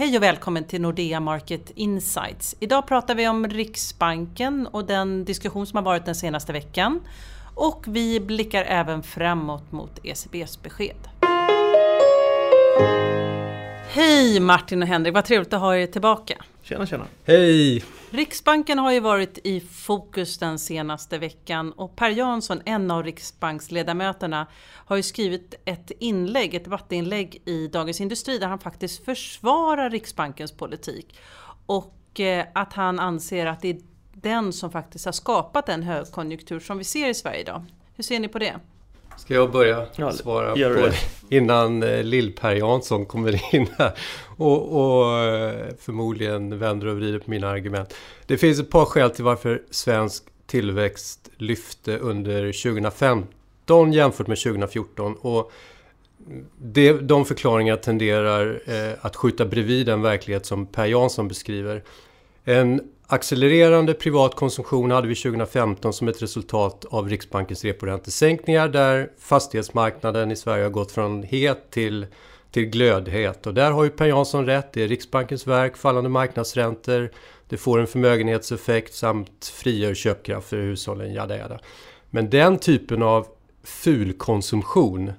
Hej och välkommen till Nordea Market Insights. Idag pratar vi om Riksbanken och den diskussion som har varit den senaste veckan. Och vi blickar även framåt mot ECBs besked. Hej Martin och Henrik, vad trevligt att ha er tillbaka. Tjena tjena. Hej! Riksbanken har ju varit i fokus den senaste veckan och Per Jansson, en av Riksbanksledamöterna, har ju skrivit ett inlägg, ett debattinlägg i Dagens Industri där han faktiskt försvarar Riksbankens politik. Och eh, att han anser att det är den som faktiskt har skapat den högkonjunktur som vi ser i Sverige idag. Hur ser ni på det? Ska jag börja ja, svara på det innan eh, Lill-Per Jansson kommer in här och, och eh, förmodligen vänder och vrider på mina argument. Det finns ett par skäl till varför svensk tillväxt lyfte under 2015 jämfört med 2014. Och det, de förklaringarna tenderar eh, att skjuta bredvid den verklighet som Per Jansson beskriver. En Accelererande privat konsumtion hade vi 2015 som ett resultat av Riksbankens reporäntesänkningar där fastighetsmarknaden i Sverige har gått från het till, till glödhet. Och där har ju Per Jansson rätt. Det är Riksbankens verk, fallande marknadsräntor, det får en förmögenhetseffekt samt frigör köpkraft för hushållen, jada jada. Men den typen av fulkonsumtion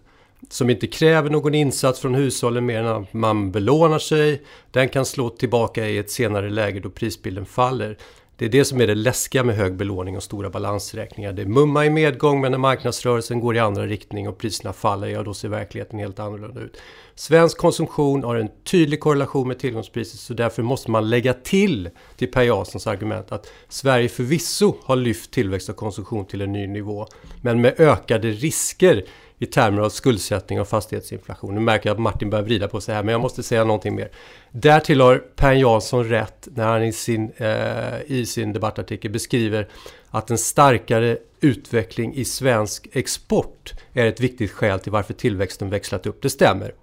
som inte kräver någon insats från hushållen mer än att man belånar sig. Den kan slå tillbaka i ett senare läge då prisbilden faller. Det är det som är det läskiga med hög belåning och stora balansräkningar. Det är mumma i medgång men när marknadsrörelsen går i andra riktning och priserna faller, ja då ser verkligheten helt annorlunda ut. Svensk konsumtion har en tydlig korrelation med tillgångspriset så därför måste man lägga till till Per Janssons argument att Sverige förvisso har lyft tillväxt och konsumtion till en ny nivå men med ökade risker i termer av skuldsättning och fastighetsinflation. Nu märker jag att Martin börjar vrida på sig här, men jag måste säga någonting mer. Därtill har Per Jansson rätt när han i sin, eh, i sin debattartikel beskriver att en starkare utveckling i svensk export är ett viktigt skäl till varför tillväxten växlat upp. Det stämmer.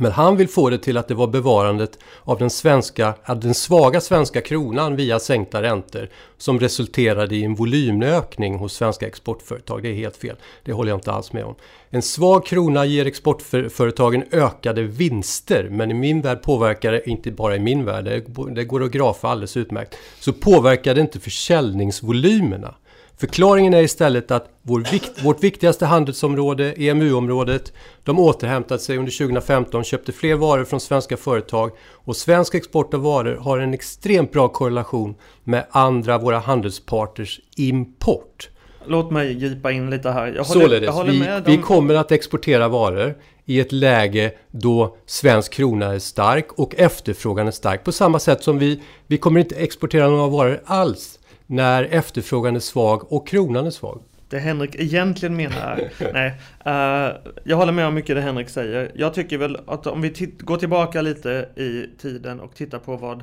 Men han vill få det till att det var bevarandet av den, svenska, den svaga svenska kronan via sänkta räntor som resulterade i en volymökning hos svenska exportföretag. Det är helt fel. Det håller jag inte alls med om. En svag krona ger exportföretagen ökade vinster men i min värld påverkar det, inte bara i min värld, det går att grafa alldeles utmärkt, så påverkar det inte försäljningsvolymerna. Förklaringen är istället att vår vikt, vårt viktigaste handelsområde, EMU-området, de återhämtat sig under 2015, köpte fler varor från svenska företag och svensk export av varor har en extremt bra korrelation med andra våra handelspartners import. Låt mig gripa in lite här. Jag håller, Således, jag håller vi, med vi kommer att exportera varor i ett läge då svensk krona är stark och efterfrågan är stark. På samma sätt som vi, vi kommer inte exportera några varor alls när efterfrågan är svag och kronan är svag. Det Henrik egentligen menar nej, uh, jag håller med om mycket det Henrik säger. Jag tycker väl att om vi går tillbaka lite i tiden och tittar på vad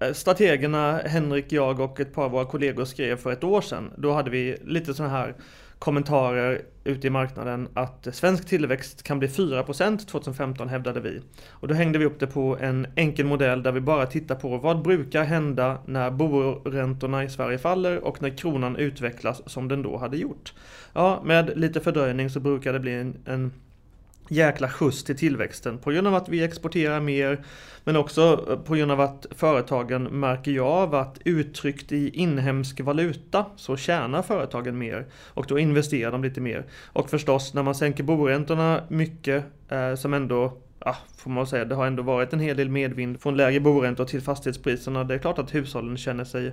Eh, strategerna Henrik, jag och ett par av våra kollegor skrev för ett år sedan. Då hade vi lite sådana här kommentarer ute i marknaden att svensk tillväxt kan bli 4% 2015 hävdade vi. Och då hängde vi upp det på en enkel modell där vi bara tittar på vad brukar hända när boräntorna i Sverige faller och när kronan utvecklas som den då hade gjort. Ja, med lite fördröjning så brukar det bli en, en jäkla skjuts till tillväxten på grund av att vi exporterar mer men också eh, på grund av att företagen märker ju av att uttryckt i inhemsk valuta så tjänar företagen mer och då investerar de lite mer. Och förstås när man sänker boräntorna mycket eh, som ändå ja, får man säga, det har ändå varit en hel del medvind från lägre boräntor till fastighetspriserna. Det är klart att hushållen känner sig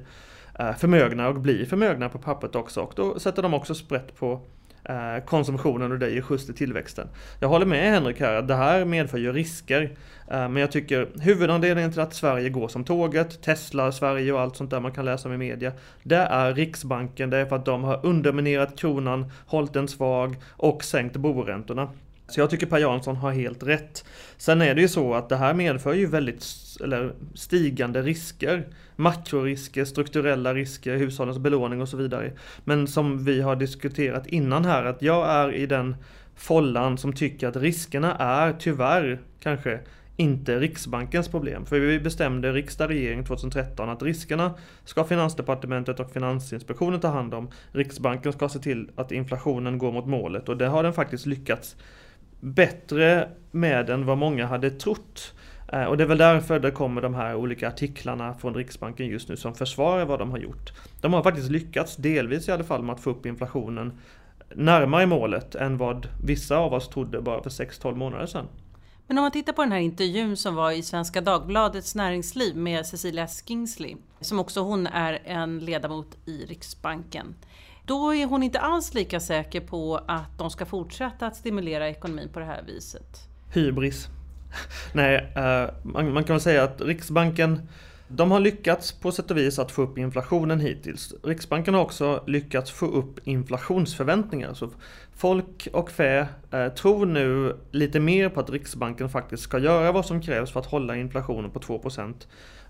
eh, förmögna och blir förmögna på pappret också och då sätter de också sprätt på Eh, konsumtionen och det ger skjuts till tillväxten. Jag håller med Henrik här att det här medför ju risker. Eh, men jag tycker huvudanledningen till att Sverige går som tåget, Tesla, Sverige och allt sånt där man kan läsa om i media. Det är Riksbanken, det är för att de har underminerat kronan, hållit den svag och sänkt boräntorna. Så jag tycker Per Jansson har helt rätt. Sen är det ju så att det här medför ju väldigt eller stigande risker. Makrorisker, strukturella risker, hushållens belåning och så vidare. Men som vi har diskuterat innan här, att jag är i den follan som tycker att riskerna är tyvärr kanske inte Riksbankens problem. För vi bestämde riksdag regering 2013 att riskerna ska Finansdepartementet och Finansinspektionen ta hand om. Riksbanken ska se till att inflationen går mot målet och det har den faktiskt lyckats bättre med än vad många hade trott. Eh, och det är väl därför det kommer de här olika artiklarna från Riksbanken just nu som försvarar vad de har gjort. De har faktiskt lyckats, delvis i alla fall, med att få upp inflationen närmare målet än vad vissa av oss trodde bara för 6-12 månader sedan. Men om man tittar på den här intervjun som var i Svenska Dagbladets näringsliv med Cecilia Skingsley, som också hon är en ledamot i Riksbanken. Då är hon inte alls lika säker på att de ska fortsätta att stimulera ekonomin på det här viset. Hybris. Nej, eh, man, man kan väl säga att Riksbanken de har lyckats på sätt och vis att få upp inflationen hittills. Riksbanken har också lyckats få upp inflationsförväntningar. Så folk och fä eh, tror nu lite mer på att Riksbanken faktiskt ska göra vad som krävs för att hålla inflationen på 2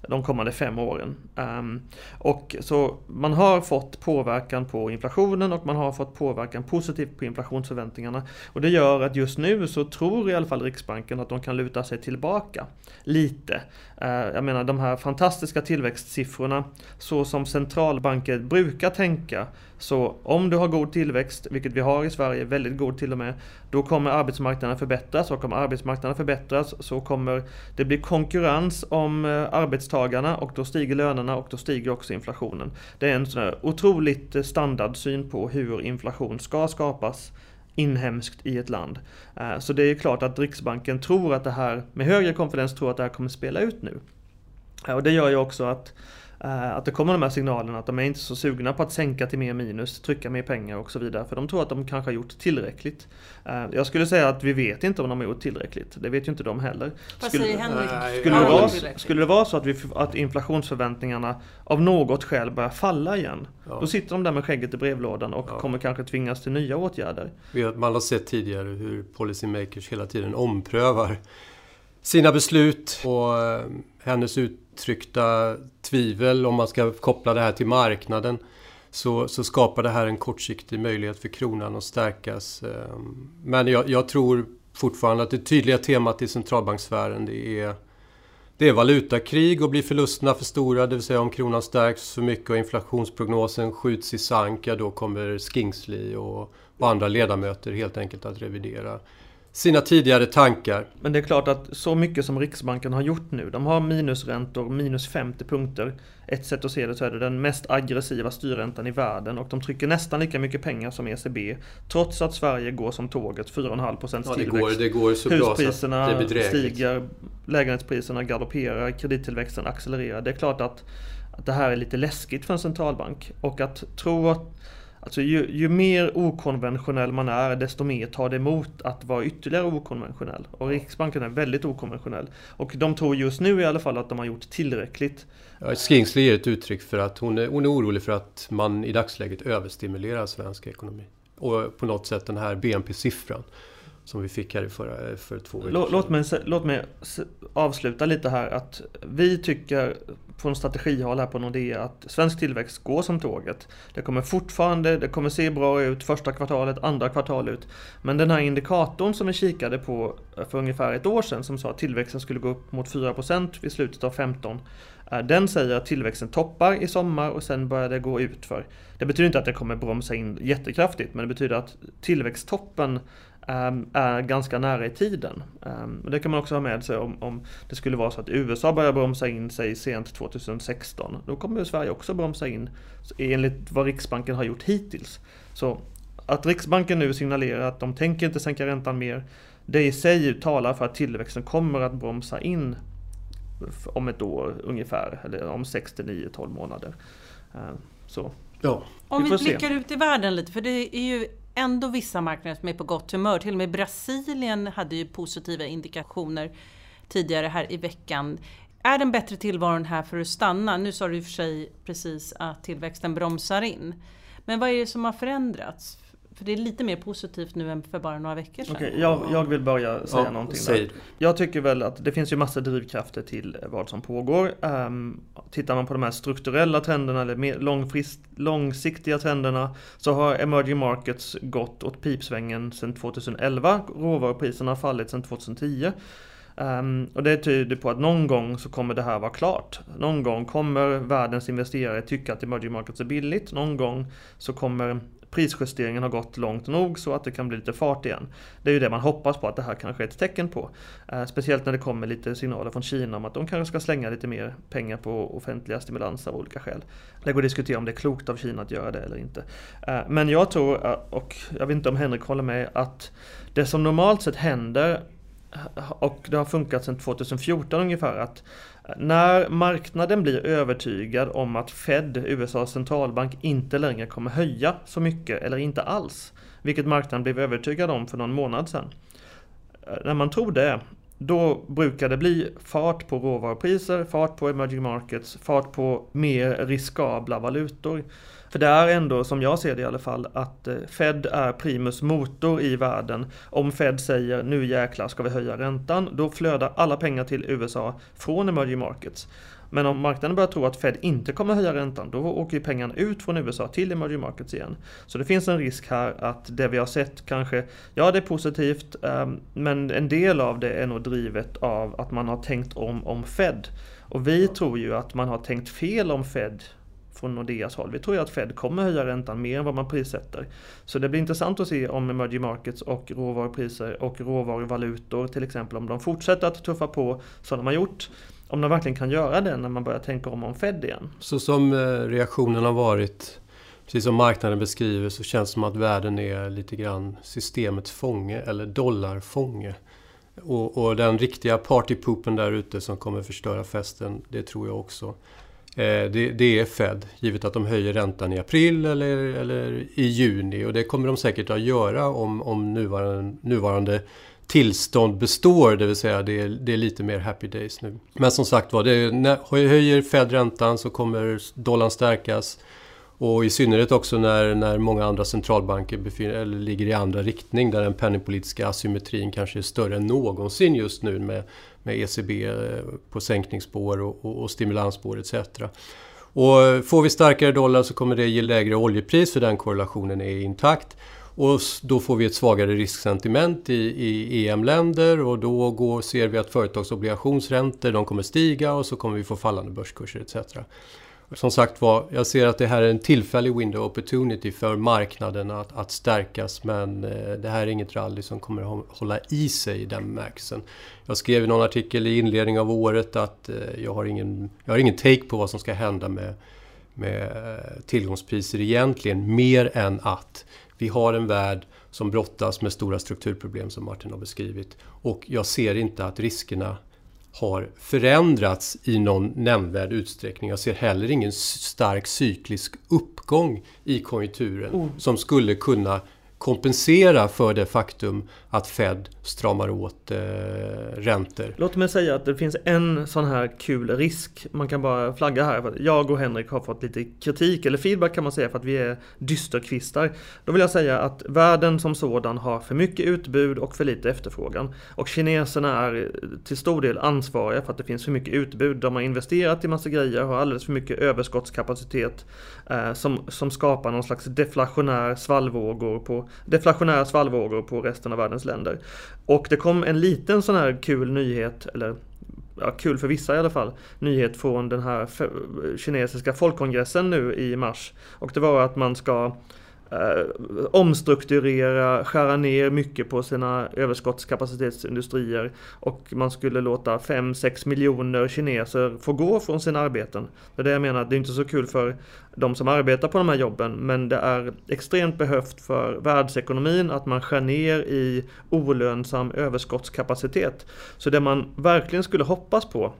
de kommande fem åren. Ehm, och så man har fått påverkan på inflationen och man har fått påverkan positivt på inflationsförväntningarna. Och det gör att just nu så tror i alla fall Riksbanken att de kan luta sig tillbaka lite. Ehm, jag menar de här fantastiska tillväxtsiffrorna så som centralbanker brukar tänka så om du har god tillväxt, vilket vi har i Sverige, väldigt god till och med, då kommer arbetsmarknaden förbättras och om arbetsmarknaden förbättras så kommer det bli konkurrens om eh, arbetstagarna och då stiger lönerna och då stiger också inflationen. Det är en sån här otroligt eh, standardsyn på hur inflation ska skapas inhemskt i ett land. Eh, så det är klart att Riksbanken tror att det här, med högre konfidens tror att det här kommer spela ut nu. Och det gör ju också att att det kommer de här signalerna att de är inte så sugna på att sänka till mer minus, trycka mer pengar och så vidare. För de tror att de kanske har gjort tillräckligt. Eh, jag skulle säga att vi vet inte om de har gjort tillräckligt. Det vet ju inte de heller. Vad skulle, säger Henrik? Skulle, det vara, skulle det vara så att, vi, att inflationsförväntningarna av något skäl börjar falla igen. Ja. Då sitter de där med skägget i brevlådan och ja. kommer kanske tvingas till nya åtgärder. Man har sett tidigare hur policymakers hela tiden omprövar sina beslut och eh, hennes ut uttryckta tvivel, om man ska koppla det här till marknaden, så, så skapar det här en kortsiktig möjlighet för kronan att stärkas. Ehm, men jag, jag tror fortfarande att det tydliga temat i centralbanksfären det är det är valutakrig och blir förlusterna för stora, det vill säga om kronan stärks för mycket och inflationsprognosen skjuts i sank, ja då kommer Skingsley och, och andra ledamöter helt enkelt att revidera sina tidigare tankar. Men det är klart att så mycket som Riksbanken har gjort nu, de har minusräntor, minus 50 punkter. Ett sätt att se det så är det den mest aggressiva styrräntan i världen och de trycker nästan lika mycket pengar som ECB. Trots att Sverige går som tåget, 4,5 procents ja, det tillväxt. Går, det går så Huspriserna bra så det stiger, lägenhetspriserna galopperar, kredittillväxten accelererar. Det är klart att, att det här är lite läskigt för en centralbank och att tro att Alltså ju, ju, mer okonventionell man är, desto mer tar det emot att vara ytterligare okonventionell. Och Riksbanken är väldigt okonventionell. Och de tror just nu i alla fall att de har gjort tillräckligt. Ja, Skingsley ger ett uttryck för att hon är, hon är orolig för att man i dagsläget överstimulerar svensk ekonomi. Och på något sätt den här BNP-siffran som vi fick här i förra, för två veckor sedan. Låt mig, låt mig avsluta lite här att vi tycker från strategihåll här på Nordea att svensk tillväxt går som tåget. Det kommer fortfarande, det kommer se bra ut första kvartalet, andra kvartalet. Men den här indikatorn som vi kikade på för ungefär ett år sedan som sa att tillväxten skulle gå upp mot 4% vid slutet av 15 eh, den säger att tillväxten toppar i sommar och sen börjar det gå ut för. Det betyder inte att det kommer bromsa in jättekraftigt men det betyder att tillväxttoppen är ganska nära i tiden. Ehm, det kan man också ha med sig om, om det skulle vara så att USA börjar bromsa in sig sent 2016. Då kommer Sverige också bromsa in enligt vad Riksbanken har gjort hittills. Så att Riksbanken nu signalerar att de tänker inte sänka räntan mer, det i sig talar för att tillväxten kommer att bromsa in om ett år ungefär, eller om 6 till 9, 12 månader. Ehm, så. Ja. Om vi, vi blickar ut i världen lite, för det är ju ändå vissa marknader som är på gott humör. Till och med Brasilien hade ju positiva indikationer tidigare här i veckan. Är den bättre tillvaron här för att stanna? Nu sa du i och för sig precis att tillväxten bromsar in. Men vad är det som har förändrats? För det är lite mer positivt nu än för bara några veckor sedan. Okay, jag, jag vill börja säga ja, någonting där. Jag tycker väl att det finns ju massa drivkrafter till vad som pågår. Um, tittar man på de här strukturella trenderna eller mer långfrist, långsiktiga trenderna så har emerging markets gått åt pipsvängen sedan 2011. Råvarupriserna har fallit sedan 2010. Um, och det tyder på att någon gång så kommer det här vara klart. Någon gång kommer världens investerare tycka att emerging markets är billigt. Någon gång så kommer prisjusteringen har gått långt nog så att det kan bli lite fart igen. Det är ju det man hoppas på att det här kanske är ett tecken på. Eh, speciellt när det kommer lite signaler från Kina om att de kanske ska slänga lite mer pengar på offentliga stimulanser av olika skäl. Det går att diskutera om det är klokt av Kina att göra det eller inte. Eh, men jag tror, eh, och jag vet inte om Henrik håller med, att det som normalt sett händer och det har funkat sedan 2014 ungefär att eh, när marknaden blir övertygad om att Fed, USAs centralbank, inte längre kommer höja så mycket eller inte alls, vilket marknaden blev övertygad om för någon månad sedan. Eh, när man tror det, då brukar det bli fart på råvarupriser, fart på emerging markets, fart på mer riskabla valutor. För det är ändå, som jag ser det i alla fall, att eh, Fed är primus motor i världen. Om Fed säger nu jäklar ska vi höja räntan, då flödar alla pengar till USA från emerging markets. Men om marknaden börjar tro att Fed inte kommer höja räntan, då åker ju pengarna ut från USA till emerging markets igen. Så det finns en risk här att det vi har sett kanske, ja det är positivt, ehm, men en del av det är nog drivet av att man har tänkt om om Fed. Och vi tror ju att man har tänkt fel om Fed från Nordeas håll. Vi tror ju att Fed kommer höja räntan mer än vad man prissätter. Så det blir intressant att se om emerging markets och råvarupriser och råvaruvalutor till exempel, om de fortsätter att tuffa på som de har gjort. Om de verkligen kan göra det när man börjar tänka om om Fed igen. Så som eh, reaktionen har varit, precis som marknaden beskriver, så känns det som att världen är lite grann systemets fånge eller dollarfånge. Och, och den riktiga partypoopen där ute som kommer förstöra festen, det tror jag också. Eh, det, det, är Fed, givet att de höjer räntan i april eller, eller i juni. Och det kommer de säkert att göra om, om nuvarande, nuvarande tillstånd består, det vill säga det är, det är lite mer happy days nu. Men som sagt var, höjer Fed räntan så kommer dollarn stärkas. Och i synnerhet också när, när många andra centralbanker befinner, eller ligger i andra riktning där den penningpolitiska asymmetrin kanske är större än någonsin just nu med, med ECB eh, på sänkningsspår och, och, och stimulansspår etc. Och får vi starkare dollar så kommer det ge lägre oljepris för den korrelationen är intakt. Och då får vi ett svagare risksentiment i, i EM-länder och då går, ser vi att företagsobligationsräntor de kommer stiga och så kommer vi få fallande börskurser etc. Som sagt var, jag ser att det här är en tillfällig window opportunity för marknaden att, att stärkas men eh, det här är inget rally som kommer hålla i sig i den bemärkelsen. Jag skrev i någon artikel i inledningen av året att eh, jag har ingen, jag har ingen take på vad som ska hända med, med eh, tillgångspriser egentligen, mer än att vi har en värld som brottas med stora strukturproblem som Martin har beskrivit. Och jag ser inte att riskerna har förändrats i någon nämnvärd utsträckning. Jag ser heller ingen stark cyklisk uppgång i konjunkturen mm. som skulle kunna kompensera för det faktum att Fed stramar åt eh, räntor. Låt mig säga att det finns en sån här kul risk. Man kan bara flagga här. För jag och Henrik har fått lite kritik eller feedback kan man säga för att vi är dysterkvistar. Då vill jag säga att världen som sådan har för mycket utbud och för lite efterfrågan. Och kineserna är till stor del ansvariga för att det finns för mycket utbud. De har investerat i massa grejer, har alldeles för mycket överskottskapacitet eh, som, som skapar någon slags deflationär svallvågor på, deflationära svallvågor på resten av världens länder. Och det kom en liten sån här kul nyhet, eller ja, kul för vissa i alla fall, nyhet från den här kinesiska folkkongressen nu i mars. Och det var att man ska eh, omstrukturera, skära ner mycket på sina överskottskapacitetsindustrier och man skulle låta 5-6 miljoner kineser få gå från sina arbeten. Det är det jag menar, det är inte så kul för de som arbetar på de här jobben men det är extremt behövt för världsekonomin att man skär ner i olönsam överskottskapacitet. Så det man verkligen skulle hoppas på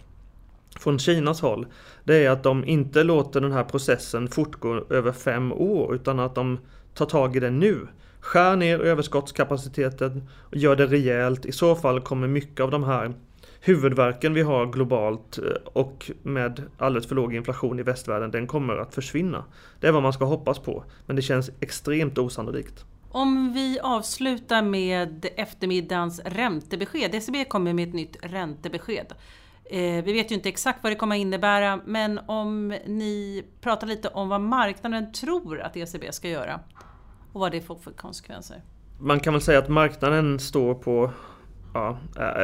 från Kinas håll, det är att de inte låter den här processen fortgå över fem år utan att de Ta tag i det nu. Skär ner överskottskapaciteten och gör det rejält. I så fall kommer mycket av de här huvudverken vi har globalt eh, och med alldeles för låg inflation i västvärlden, den kommer att försvinna. Det är vad man ska hoppas på, men det känns extremt osannolikt. Om vi avslutar med eftermiddagens räntebesked. ECB kommer med ett nytt räntebesked. Eh, vi vet ju inte exakt vad det kommer att innebära, men om ni pratar lite om vad marknaden tror att ECB ska göra och vad det får för konsekvenser. Man kan väl säga att marknaden står på ja,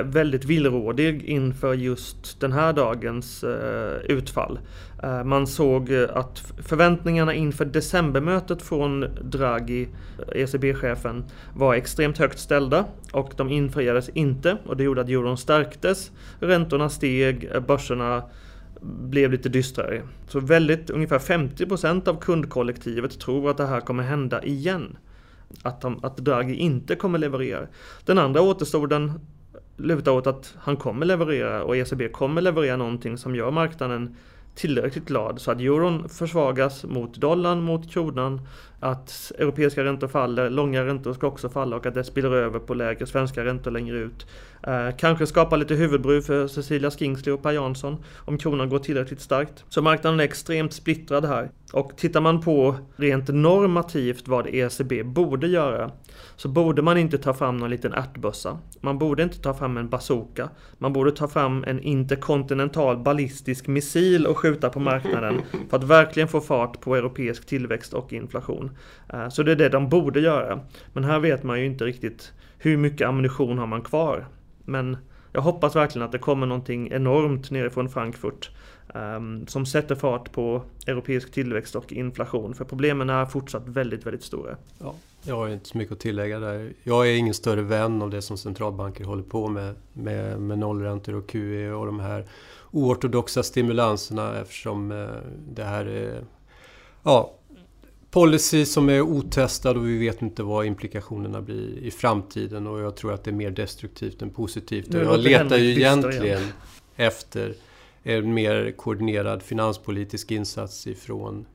väldigt villrådig inför just den här dagens eh, utfall. Eh, man såg att förväntningarna inför decembermötet från Draghi, eh, ECB-chefen, var extremt högt ställda och de infriades inte och det gjorde att euron stärktes, räntorna steg, börserna blev lite dystrare. Så väldigt, ungefär 50% av kundkollektivet tror att det här kommer hända igen. Att, de, att Draghi inte kommer leverera. Den andra återstoden lutar åt att han kommer leverera och ECB kommer leverera någonting som gör marknaden tillräckligt glad så att euron försvagas mot dollarn, mot kronan, att europeiska räntor faller, långa räntor ska också falla och att det spiller över på lägre svenska räntor längre ut. Eh, kanske skapa lite huvudbry för Cecilia Skingsley och Per Jansson om kronan går tillräckligt starkt. Så marknaden är extremt splittrad här. Och tittar man på rent normativt vad ECB borde göra så borde man inte ta fram någon liten ärtbössa. Man borde inte ta fram en bazooka. Man borde ta fram en interkontinental ballistisk missil och skjuta på marknaden för att verkligen få fart på europeisk tillväxt och inflation. Eh, så det är det de borde göra. Men här vet man ju inte riktigt hur mycket ammunition har man kvar. Men jag hoppas verkligen att det kommer någonting enormt nerifrån Frankfurt som sätter fart på europeisk tillväxt och inflation. För problemen är fortsatt väldigt, väldigt stora. Ja, jag har inte så mycket att tillägga där. Jag är ingen större vän av det som centralbanker håller på med, med, med nollräntor och QE och de här oortodoxa stimulanserna eftersom eh, det här är ja, policy som är otestad och vi vet inte vad implikationerna blir i framtiden och jag tror att det är mer destruktivt än positivt. Och jag letar ju egentligen igen. efter en mer koordinerad finanspolitisk insats ifrån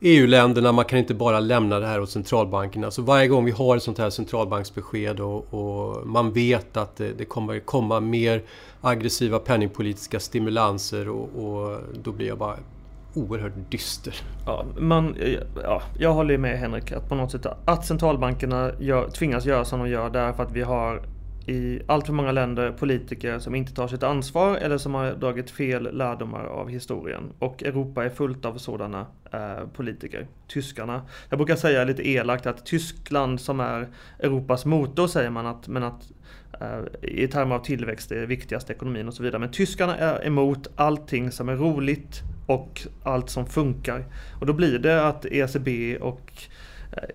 EU-länderna. Man kan inte bara lämna det här åt centralbankerna. Så varje gång vi har ett sånt här centralbanksbesked och, och man vet att det, det, kommer komma mer aggressiva penningpolitiska stimulanser och, och då blir jag bara oerhört dyster. Ja, man, ja, jag håller med Henrik att på något sätt att centralbankerna gör, tvingas göra som de gör därför att vi har i allt för många länder politiker som inte tar sitt ansvar eller som har dragit fel lärdomar av historien. Och Europa är fullt av sådana eh, politiker. Tyskarna. Jag brukar säga lite elakt att Tyskland som är Europas motor säger man att, men att eh, i termer av tillväxt är viktigaste ekonomin och så vidare. Men tyskarna är emot allting som är roligt och allt som funkar. Och då blir det att ECB och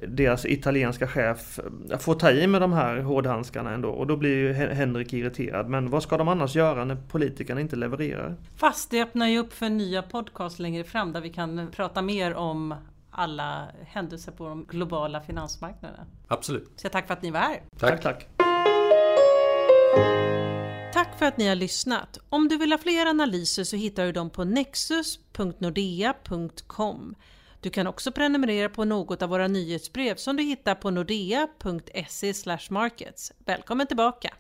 deras italienska chef eh, får ta i med de här hårdhandskarna ändå och då blir ju Henrik irriterad. Men vad ska de annars göra när politikerna inte levererar? Fast det öppnar ju upp för nya podcast längre fram där vi kan prata mer om alla händelser på de globala finansmarknaderna. Absolut. Så tack för att ni var här. Tack, tack. tack. Tack för att ni har lyssnat. Om du vill ha fler analyser så hittar du dem på nexus.nordea.com. Du kan också prenumerera på något av våra nyhetsbrev som du hittar på nordea.se markets. Välkommen tillbaka!